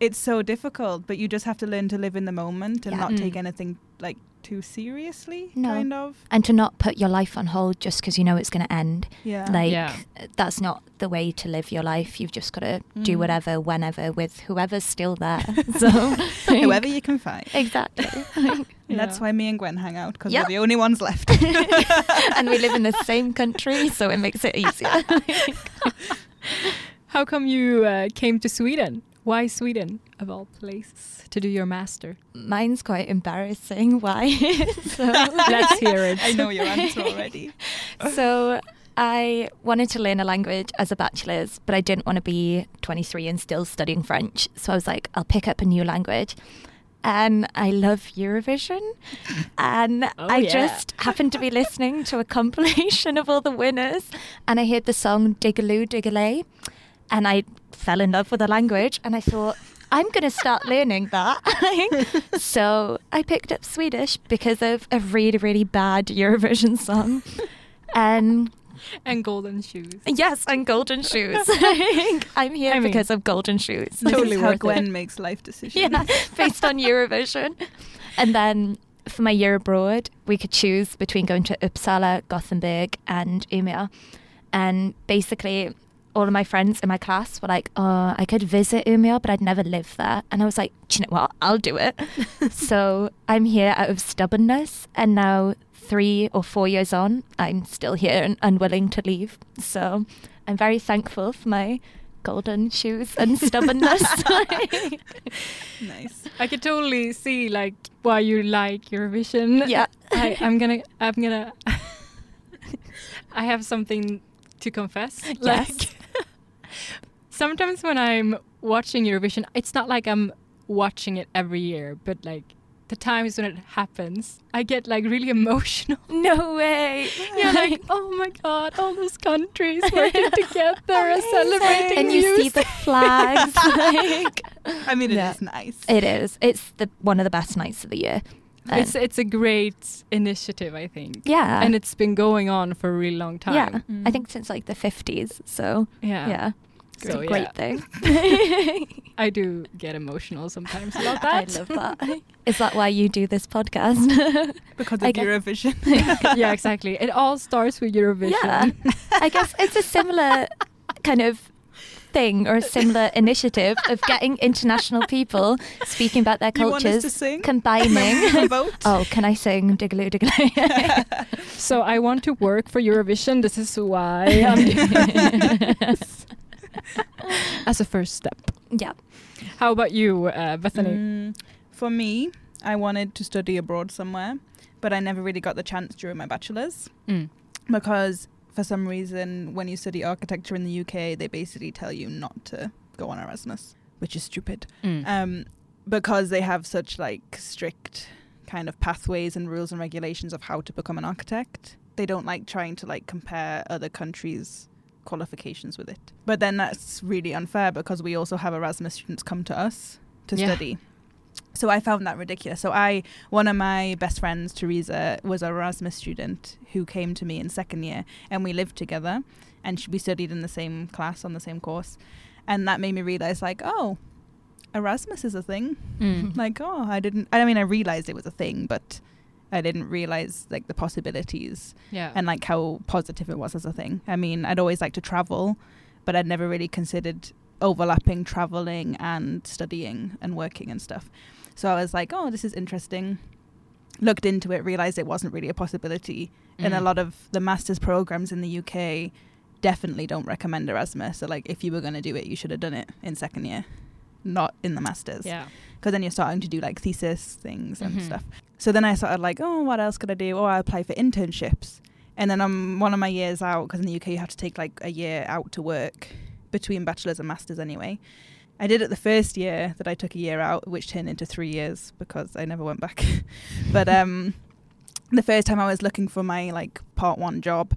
it's so difficult but you just have to learn to live in the moment and Yeah. not take Mm. anything like too seriously No. kind of and to not put your life on hold just because you know it's going to end. yeah Like Yeah. that's not the way to live your life. You've just got to do Mm. whatever, whenever, with whoever's still there. so like, whoever you can find exactly, And that's why me and Gwen hang out because Yep. we're the only ones left. and we live in the same country, so it makes it easier. How come you uh, came to Sweden? Why Sweden, of all places, to do your master? Mine's quite embarrassing. Why? so Let's hear it. I know your answer already. so I wanted to learn a language as a bachelor's, but I didn't want to be 23 and still studying French. So I was like, I'll pick up a new language. And I love Eurovision. And Oh, I yeah. just happened to be listening to a compilation of all the winners. And I heard the song Diggi-Loo Diggi-Ley. And I fell in love with the language. And I thought, I'm going to start learning that. so I picked up Swedish because of a really, really bad Eurovision song. And And golden shoes. yes, and golden shoes. I'm here I mean, because of golden shoes. Totally how worth it. Gwen makes life decisions. yeah, based on Eurovision. And then for my year abroad, we could choose between going to Uppsala, Gothenburg, and Umeå. And basically, all of my friends in my class were like, "Oh, I could visit Umeå, but I'd never live there." And I was like, "Do you know what? I'll do it." so I'm here out of stubbornness, and now three or four years on, I'm still here and unwilling to leave. So I'm very thankful for my golden shoes and stubbornness. Nice. I could totally see like why you like Eurovision. yeah. I, I'm gonna. I'm gonna. I have something to confess. Yes. Like, sometimes when I'm watching Eurovision, it's not like I'm watching it every year, but like the times when it happens, I get like really emotional. No way. You're like, oh my god, all those countries working together and celebrating and you see the flags. like, I mean, it is Yeah. nice. it is. It's the one of the best nights of the year. And- It's it's a great initiative, I think. yeah. And it's been going on for a really long time. yeah. I Mm. think since like the 50s. So Yeah. yeah. It's So, a yeah. great thing. I do get emotional sometimes about that. I love that. Is that why you do this podcast? because of guess- Eurovision. yeah, exactly. It all starts with Eurovision. yeah. I guess it's a similar kind of thing or a similar initiative of getting international people speaking about their You want us to cultures, sing? combining. Oh, can I sing Digaloo Digaloo? So I want to work for Eurovision. This is why I'm doing this. As a first step. yeah. How about you, uh, Bethany? Mm, for me, I wanted to study abroad somewhere, but I never really got the chance during my bachelor's Mm. because for some reason, when you study architecture in the UK, they basically tell you not to go on Erasmus, which is stupid. Mm. Um, because they have such like strict kind of pathways and rules and regulations of how to become an architect. They don't like trying to like compare other countries' qualifications with it. But then that's really unfair because we also have Erasmus students come to us to Yeah. study. So I found that ridiculous. So I, one of my best friends, Teresa, was a Erasmus student who came to me in second year, and we lived together, and sh- we studied in the same class on the same course, and that made me realize like, oh, Erasmus is a thing. Mm. Like, oh, I didn't. I mean, I realized it was a thing, but I didn't realize like the possibilities Yeah. and like how positive it was as a thing. I mean, I'd always like to travel, but I'd never really considered overlapping traveling and studying and working and stuff. So I was like, oh, this is interesting. Looked into it, realized it wasn't really a possibility. And a Mm. lot of the master's programs in the UK definitely don't recommend Erasmus. So, like, if you were going to do it, you should have done it in second year, not in the master's Yeah. because then you're starting to do like thesis things and Mhm. stuff. So then I started like, oh, what else could I do? Oh, I apply for internships. And then I'm one of my years out because in the UK you have to take like a year out to work between bachelor's and master's anyway. I did it the first year that I took a year out, which turned into three years because I never went back. but um, the first time I was looking for my like part one job,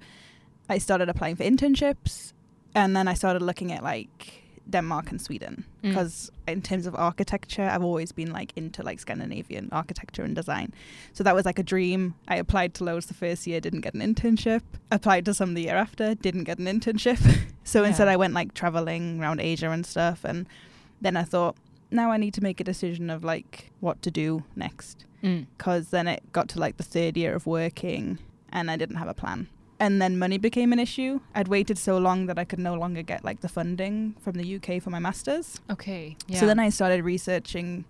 I started applying for internships, and then I started looking at like Denmark and Sweden Mm. because in terms of architecture, I've always been like into like Scandinavian architecture and design. So that was like a dream. I applied to loads the first year, didn't get an internship. Applied to some the year after, didn't get an internship. so Yeah. instead, I went like traveling around Asia and stuff. And then I thought, now I need to make a decision of like what to do next. Mm. Because then it got to like the third year of working, and I didn't have a plan. And then money became an issue. I'd waited so long that I could no longer get like the funding from the UK for my masters. Okay. Yeah. So then I started researching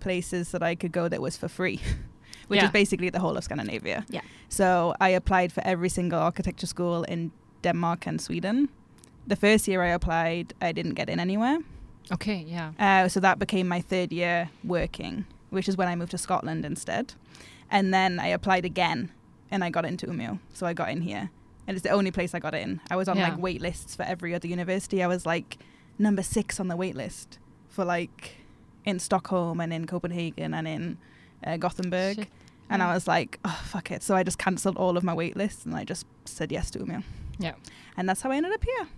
places that I could go that was for free, which Yeah. is basically the whole of Scandinavia. Yeah. So I applied for every single architecture school in Denmark and Sweden. The first year I applied, I didn't get in anywhere. Okay. Yeah. Uh, so that became my third year working, which is when I moved to Scotland instead. And then I applied again and I got into Umeå. So I got in here. And it's the only place I got in. I was on Yeah. like wait lists for every other university. I was like number six on the wait list for like in Stockholm and in Copenhagen and in uh, Gothenburg. Shit. And Yeah. I was like, oh, fuck it. So I just cancelled all of my wait lists and I just said yes to Umeå. Yeah. And that's how I ended up here.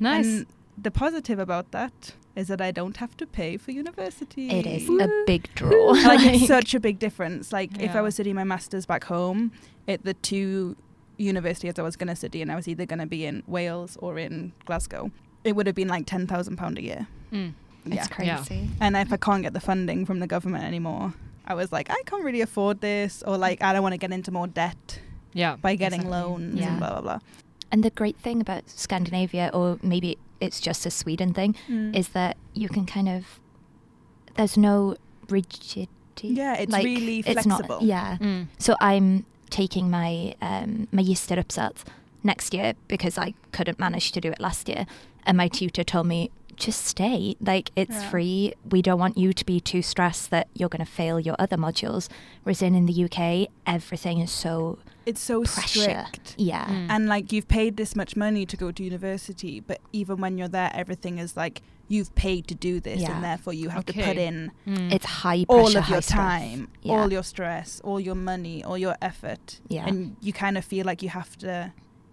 Nice. And the positive about that is that I don't have to pay for university. It is a big draw. like it's such a big difference. Like if I was studying my masters back home, at the two universities I was going to study, and I was either going to be in Wales or in Glasgow, it would have been like ten thousand pound a year. Mm. It's yeah. crazy. And if I can't get the funding from the government anymore, I was like, I can't really afford this, or like I don't want to get into more debt Yeah. by getting exactly. loans Yeah. and blah blah blah. And the great thing about Scandinavia, or maybe it's just a Sweden thing, Mm. is that you can kind of there's no rigidity. Yeah, it's Like, really it's flexible. not. Yeah. Mm. So I'm taking my um, magisteruppsats next year because I couldn't manage to do it last year, and my tutor told me just stay. Like it's Yeah. free. We don't want you to be too stressed that you're going to fail your other modules. Whereas in in the UK, everything is so It's so pressure. strict. Yeah. Mm. and like you've paid this much money to go to university but even when you're there everything is like you've paid to do this Yeah. and therefore you have to put in Mm. It's high pressure, all of high your stress. time Yeah. all your stress all your money all your effort Yeah. and you kind of feel like you have to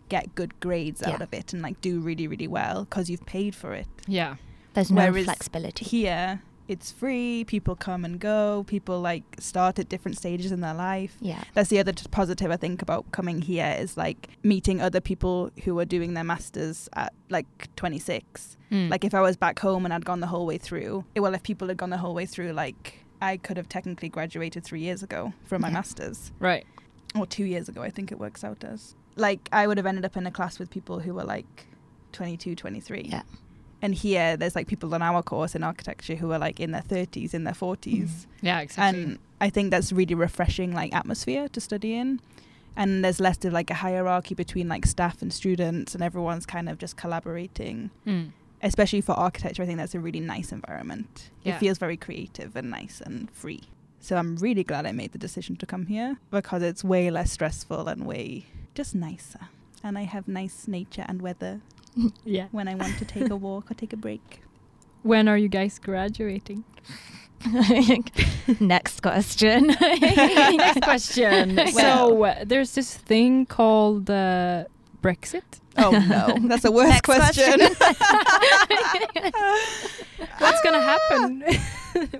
get good grades out of it and like do really really well because you've paid for it yeah. There's no Whereas flexibility. here it's free. People come and go. People like start at different stages in their life. Yeah. That's the other positive I think about coming here is like meeting other people who are doing their masters at like 26. Mm. Like if I was back home and I'd gone the whole way through, well, if people had gone the whole way through, like I could have technically graduated three years ago from my Yeah. masters, right. or two years ago, I think it works out as. Like I would have ended up in a class with people who were like 22, 23. Yeah. And here, there's like people on our course in architecture who are like in their 30s, in their 40s. Yeah, exactly. And I think that's really refreshing, like atmosphere to study in. And there's less of like a hierarchy between like staff and students, and everyone's kind of just collaborating Mm. especially for architecture, I think that's a really nice environment. Yeah. It feels very creative and nice and free. So I'm really glad I made the decision to come here because it's way less stressful and way just nicer. And I have nice nature and weather Yeah. when I want to take a walk or take a break. When are you guys graduating? Next question. Next question. Well- so uh, there's this thing called uh, Brexit. Oh no, that's the worst Next question. What's gonna happen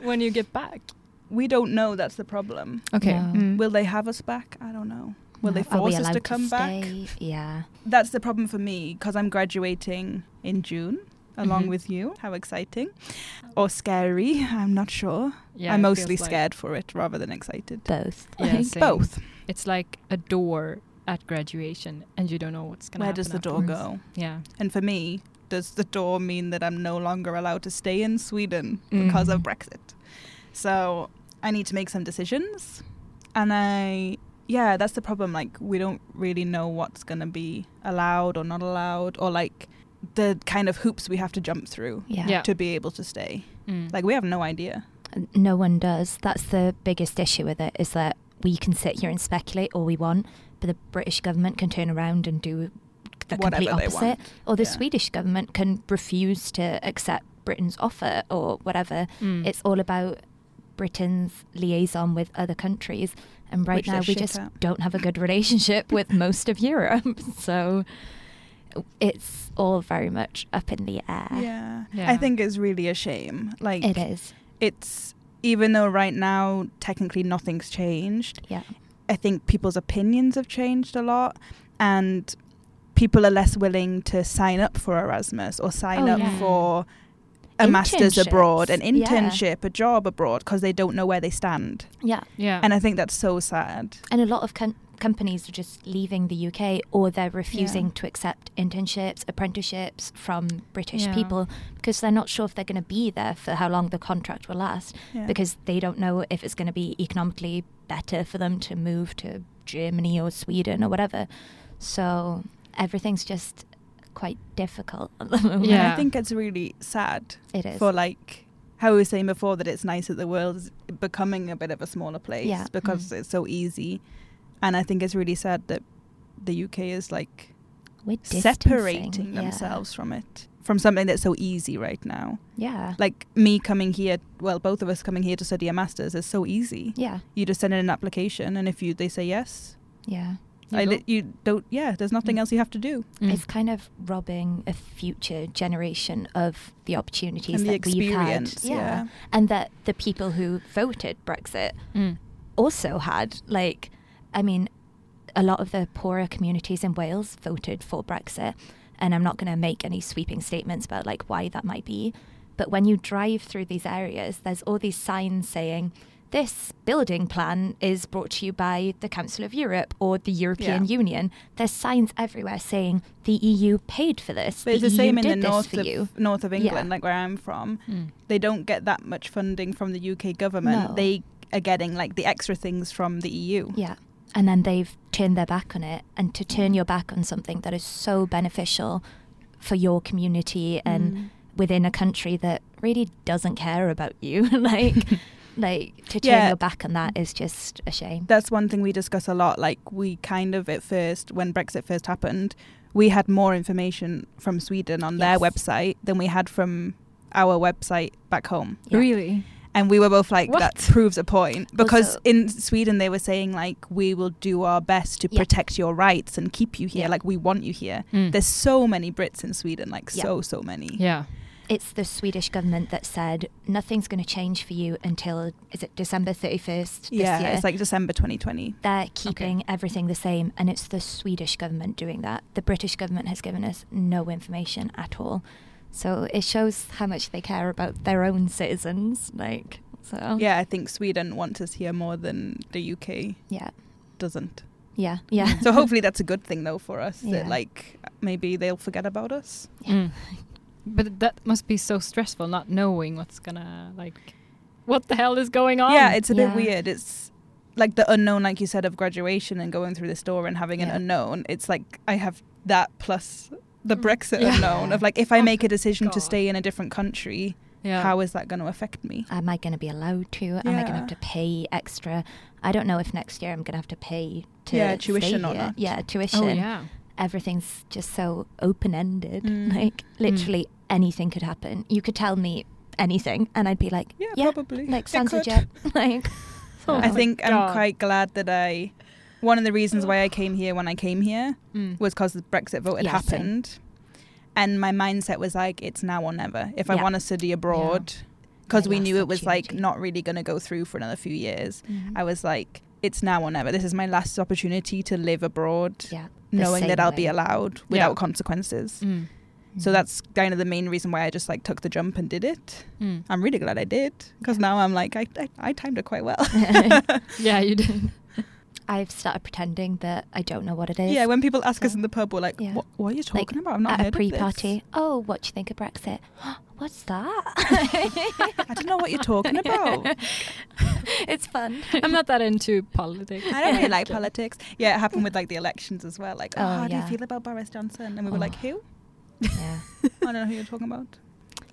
when you get back? we don't know. That's the problem. Okay. No. Mm. Will they have us back? I don't know. Will they force us to allowed come back? Yeah. that's the problem for me because I'm graduating in June along Mhm. with you. How exciting. Or scary. I'm not sure. Yeah, I'm mostly feels like- scared for it rather than excited. Both. Yeah, I think same. both. It's like a door at graduation, and you don't know what's gonna. Where does the door afterwards. go? Yeah. And for me, does the door mean that I'm no longer allowed to stay in Sweden because of Mhm. Brexit? So I need to make some decisions. And I, yeah, that's the problem. Like, we don't really know what's going to be allowed or not allowed, or like the kind of hoops we have to jump through Yeah. Yeah. to be able to stay. Mm. Like, we have no idea. No one does. That's the biggest issue with it is that we can sit here and speculate all we want, but the British government can turn around and do the Whatever complete they opposite. want. Or the Yeah. Swedish government can refuse to accept Britain's offer or whatever. Mm. It's all about Britain's liaison with other countries. And right Which now we just at. don't have a good relationship with most of Europe. So it's all very much up in the air. Yeah. Yeah. I think it's really a shame. Like, It is. it's even though right now technically nothing's changed, Yeah. I think people's opinions have changed a lot and people are less willing to sign up for Erasmus or sign Oh, up yeah. for a master's abroad, an Internships, yeah. internship, a job abroad because they don't know where they stand. Yeah. yeah. And I think that's so sad. And a lot of com- companies are just leaving the UK or they're refusing Yeah. to accept internships, apprenticeships from British Yeah. people because they're not sure if they're going to be there for how long the contract will last Yeah. because they don't know if it's going to be economically better for them to move to Germany or Sweden or whatever. So everything's just quite difficult at the moment. Yeah. I think it's really sad It is. for like how we were saying before that it's nice that the world is becoming a bit of a smaller place Yeah. because Mm. it's so easy. And I think it's really sad that the UK is like We're distancing, separating yeah. themselves from it from something that's so easy right now Yeah. like me coming here well both of us coming here to study a masters is so easy yeah. you just send in an application and if you they say yes Yeah. You I li- you don't yeah there's nothing Mm. else you have to do Mm. It's kind of robbing a future generation of the opportunities and the that we've had. experience yeah. And that the people who voted Brexit Mm. also had. Like, I mean, a lot of the poorer communities in Wales voted for Brexit. And I'm not going to make any sweeping statements about like why that might be. But when you drive through these areas, there's all these signs saying, this building plan is brought to you by the Council of Europe or the European Yeah. Union. There's signs everywhere saying the EU paid for this. but it's the EU same in the north of you. north of Yeah. England like where I'm from Mm. they don't get that much funding from the UK government No. they are getting like the extra things from the EU Yeah. And then they've turned their back on it. And to turn your back on something that is so beneficial for your community and Mm. within a country that really doesn't care about you, like, like to turn Yeah. your back on that is just a shame. that's one thing we discuss a lot. Like we kind of at first, when Brexit first happened, we had more information from Sweden on their website than we had from our website back home. Yeah. Really? And we were both like, What? that proves a point. Because Also- in Sweden, they were saying, like, we will do our best to Yeah. protect your rights and keep you here. Yeah. Like, we want you here. Mm. There's so many Brits in Sweden, like, Yeah. so, so many. yeah. It's the Swedish government that said nothing's going to change for you until is it December thirty first this yeah, year. it's like December 2020. They're keeping everything the same, and it's the Swedish government doing that. The British government has given us no information at all, so it shows how much they care about their own citizens. Like, so Yeah, I think Sweden wants us here more than the UK yeah, doesn't. yeah, yeah. So hopefully that's a good thing though for us. Yeah. That like maybe they'll forget about us. Yeah. Mm. But that must be so stressful, not knowing what's gonna like, what the hell is going on? Yeah, it's a Yeah. bit weird. It's like the unknown, like you said, of graduation and going through this door and having an unknown. It's like I have that plus the Mm. Brexit Yeah. unknown of like if I Oh, make a decision to stay in a different country, yeah. how is that going to affect me? Am I going to be allowed to? Am I going to have to pay extra? I don't know if next year I'm going to have to pay to Yeah, stay tuition or here. not. Yeah, tuition. oh yeah. Everything's just so open ended. Mm. Like literally anything could happen. You could tell me anything, and I'd be like, Yeah, yeah, probably. like sounds legit. like, Oh I my think I'm quite glad that I. One of the reasons why I came here when I came here Mm. was because the Brexit vote had Yeah, same. happened, and my mindset was like, it's now or never. If I want to study abroad, because we knew it was like not really going to go through for another few years. Mhm. I was like, it's now or never. This is my last opportunity to live abroad, yeah, knowing that same I'll be way. allowed Yeah. without consequences. Mm. So Mhm. that's kind of the main reason why I just like took the jump and did it. Mm. I'm really glad I did because Yeah. now I'm like I, I I timed it quite well. Yeah, you did. I've started pretending that I don't know what it is. yeah, when people ask us in the pub, we're like, Yeah. what, what are you Like, talking about? I'm not at a heard of this." pre-party. Oh, what do you think of Brexit? What's that? I don't know what you're talking about. it's fun. I'm not that into politics. I don't really like politics. Yeah, it happened with like the elections as well. Like, oh, Oh, how do you feel about Boris Johnson? And we were Oh. like, who? Yeah, I don't know who you're talking about.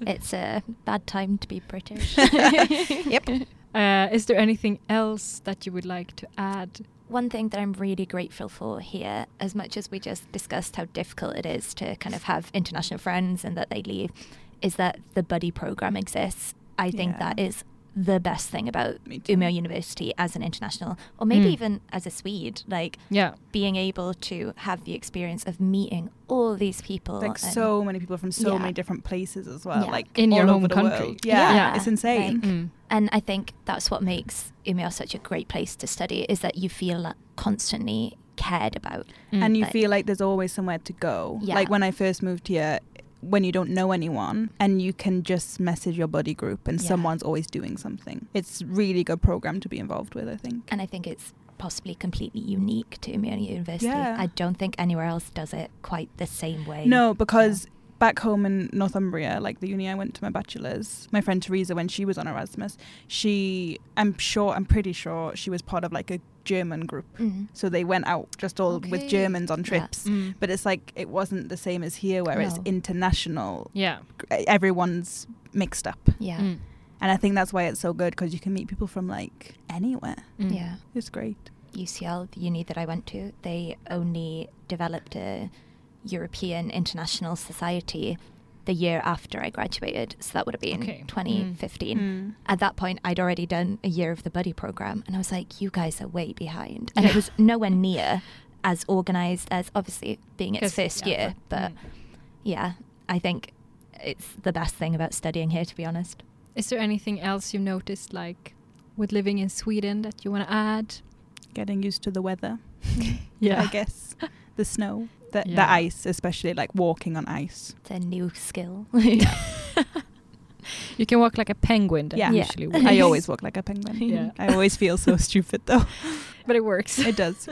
it's a bad time to be British. Yep. Uh, is there anything else that you would like to add? One thing that I'm really grateful for here, as much as we just discussed how difficult it is to kind of have international friends and that they leave, is that the buddy program exists. I think Yeah. that is the best thing about Me. Umeå University as an international, or maybe Mm. even as a Swede, like Yeah. being able to have the experience of meeting all these people. Like and- so many people from so Yeah. many different places as well. Yeah. Like In your all home over the country. world. Yeah, Yeah. it's insane. Like- Mm. And I think that's what makes Umeå such a great place to study is that you feel constantly cared about. Mm. and you Like- feel like there's always somewhere to go. Yeah. Like when I first moved here, when you don't know anyone and you can just message your buddy group and Yeah. someone's always doing something. It's really good program to be involved with, I think. And I think it's possibly completely unique to Umeå University. Yeah. I don't think anywhere else does it quite the same way. No, because back home in Northumbria, like the uni I went to my bachelor's, my friend Teresa, when she was on Erasmus, she, I'm sure, I'm pretty sure she was part of like a German group. Mm. So they went out just all with Germans on Yeah. trips. Mm. But it's like it wasn't the same as here where it's international. Yeah. Everyone's mixed up. Yeah. Mm. And I think that's why it's so good because you can meet people from like anywhere. Mm. Yeah. It's great. UCL, the uni that I went to, they only developed a European International Society the year after I graduated. So that would have been Okay. 2015. Mm. At that point, I'd already done a year of the buddy program, and I was like, you guys are way behind. And it was nowhere near as organized as obviously being its 'Cause- first yeah, year. But mm. yeah, I think it's the best thing about studying here, to be honest. Is there anything else you've noticed, like with living in Sweden, that you want to add? Getting used to the weather, Yeah. I guess. The snow, the, Yeah. the ice, especially like walking on ice. It's a new skill. You can walk like a penguin. That Yeah. Yeah. I always walk like a penguin. Yeah. I always feel so stupid though. but it works. It does.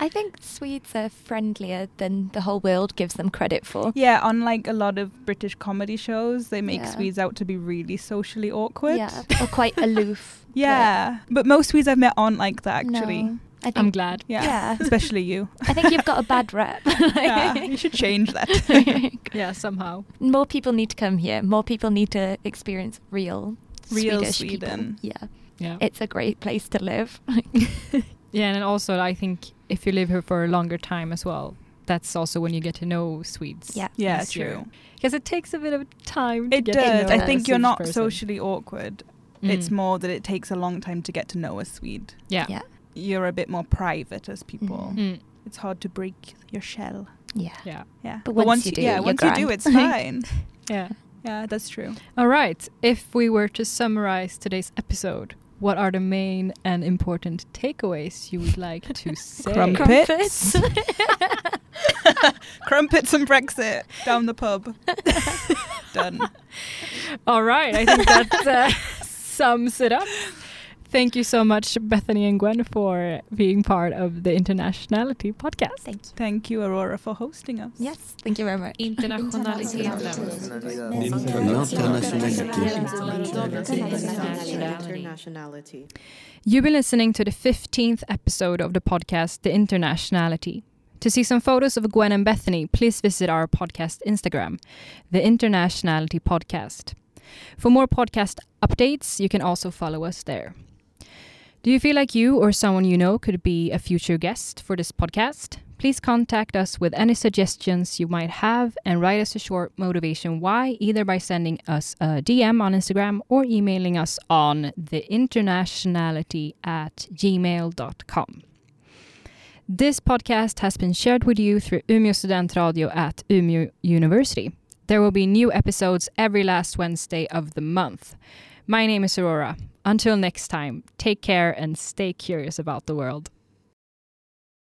I think Swedes are friendlier than the whole world gives them credit for. Yeah, unlike a lot of British comedy shows, they make Yeah. Swedes out to be really socially awkward. Yeah, or quite aloof. Yeah. But most Swedes I've met aren't like that actually. no, I think, I'm glad. Yeah. Yeah. Especially you. I think you've got a bad rep. yeah. You should change that. Yeah, somehow. More people need to come here. More people need to experience real, Real Swedish Sweden. People. Yeah, Yeah. it's a great place to live. yeah, and also I think if you live here for a longer time as well, that's also when you get to know Swedes. Yeah. Yeah, easier. true. Because it takes a bit of time. to It get does. To know I a think you're not person. socially awkward. It's Mm. more that it takes a long time to get to know a Swede. Yeah. yeah, You're a bit more private as people. Mhm. Mm. It's hard to break your shell. yeah. Yeah. Yeah. But once you do, yeah, you're once you do, it's fine. Yeah. Yeah, that's true. All right. If we were to summarize today's episode, what are the main and important takeaways you would like to say? Crumpets. Crumpets and Brexit down the pub. Done. All right. I think that uh, sums it up. Thank you so much, Bethany and Gwen, for being part of the Internationality podcast. Thank you. Thank you, Aurora, for hosting us. Yes, thank you very much. Internationality. You've been listening to the 15th episode of the podcast, The Internationality. To see some photos of Gwen and Bethany, please visit our podcast Instagram, The Internationality Podcast. For more podcast updates, you can also follow us there. Do you feel like you or someone you know could be a future guest for this podcast? Please contact us with any suggestions you might have and write us a short motivation why, either by sending us a DM on Instagram or emailing us on theinternationality at gmail.com. This podcast has been shared with you through Umeå Student Radio at Umeå University. There will be new episodes every last Wednesday of the month. My name is Aurora. Until next time, take care and stay curious about the world.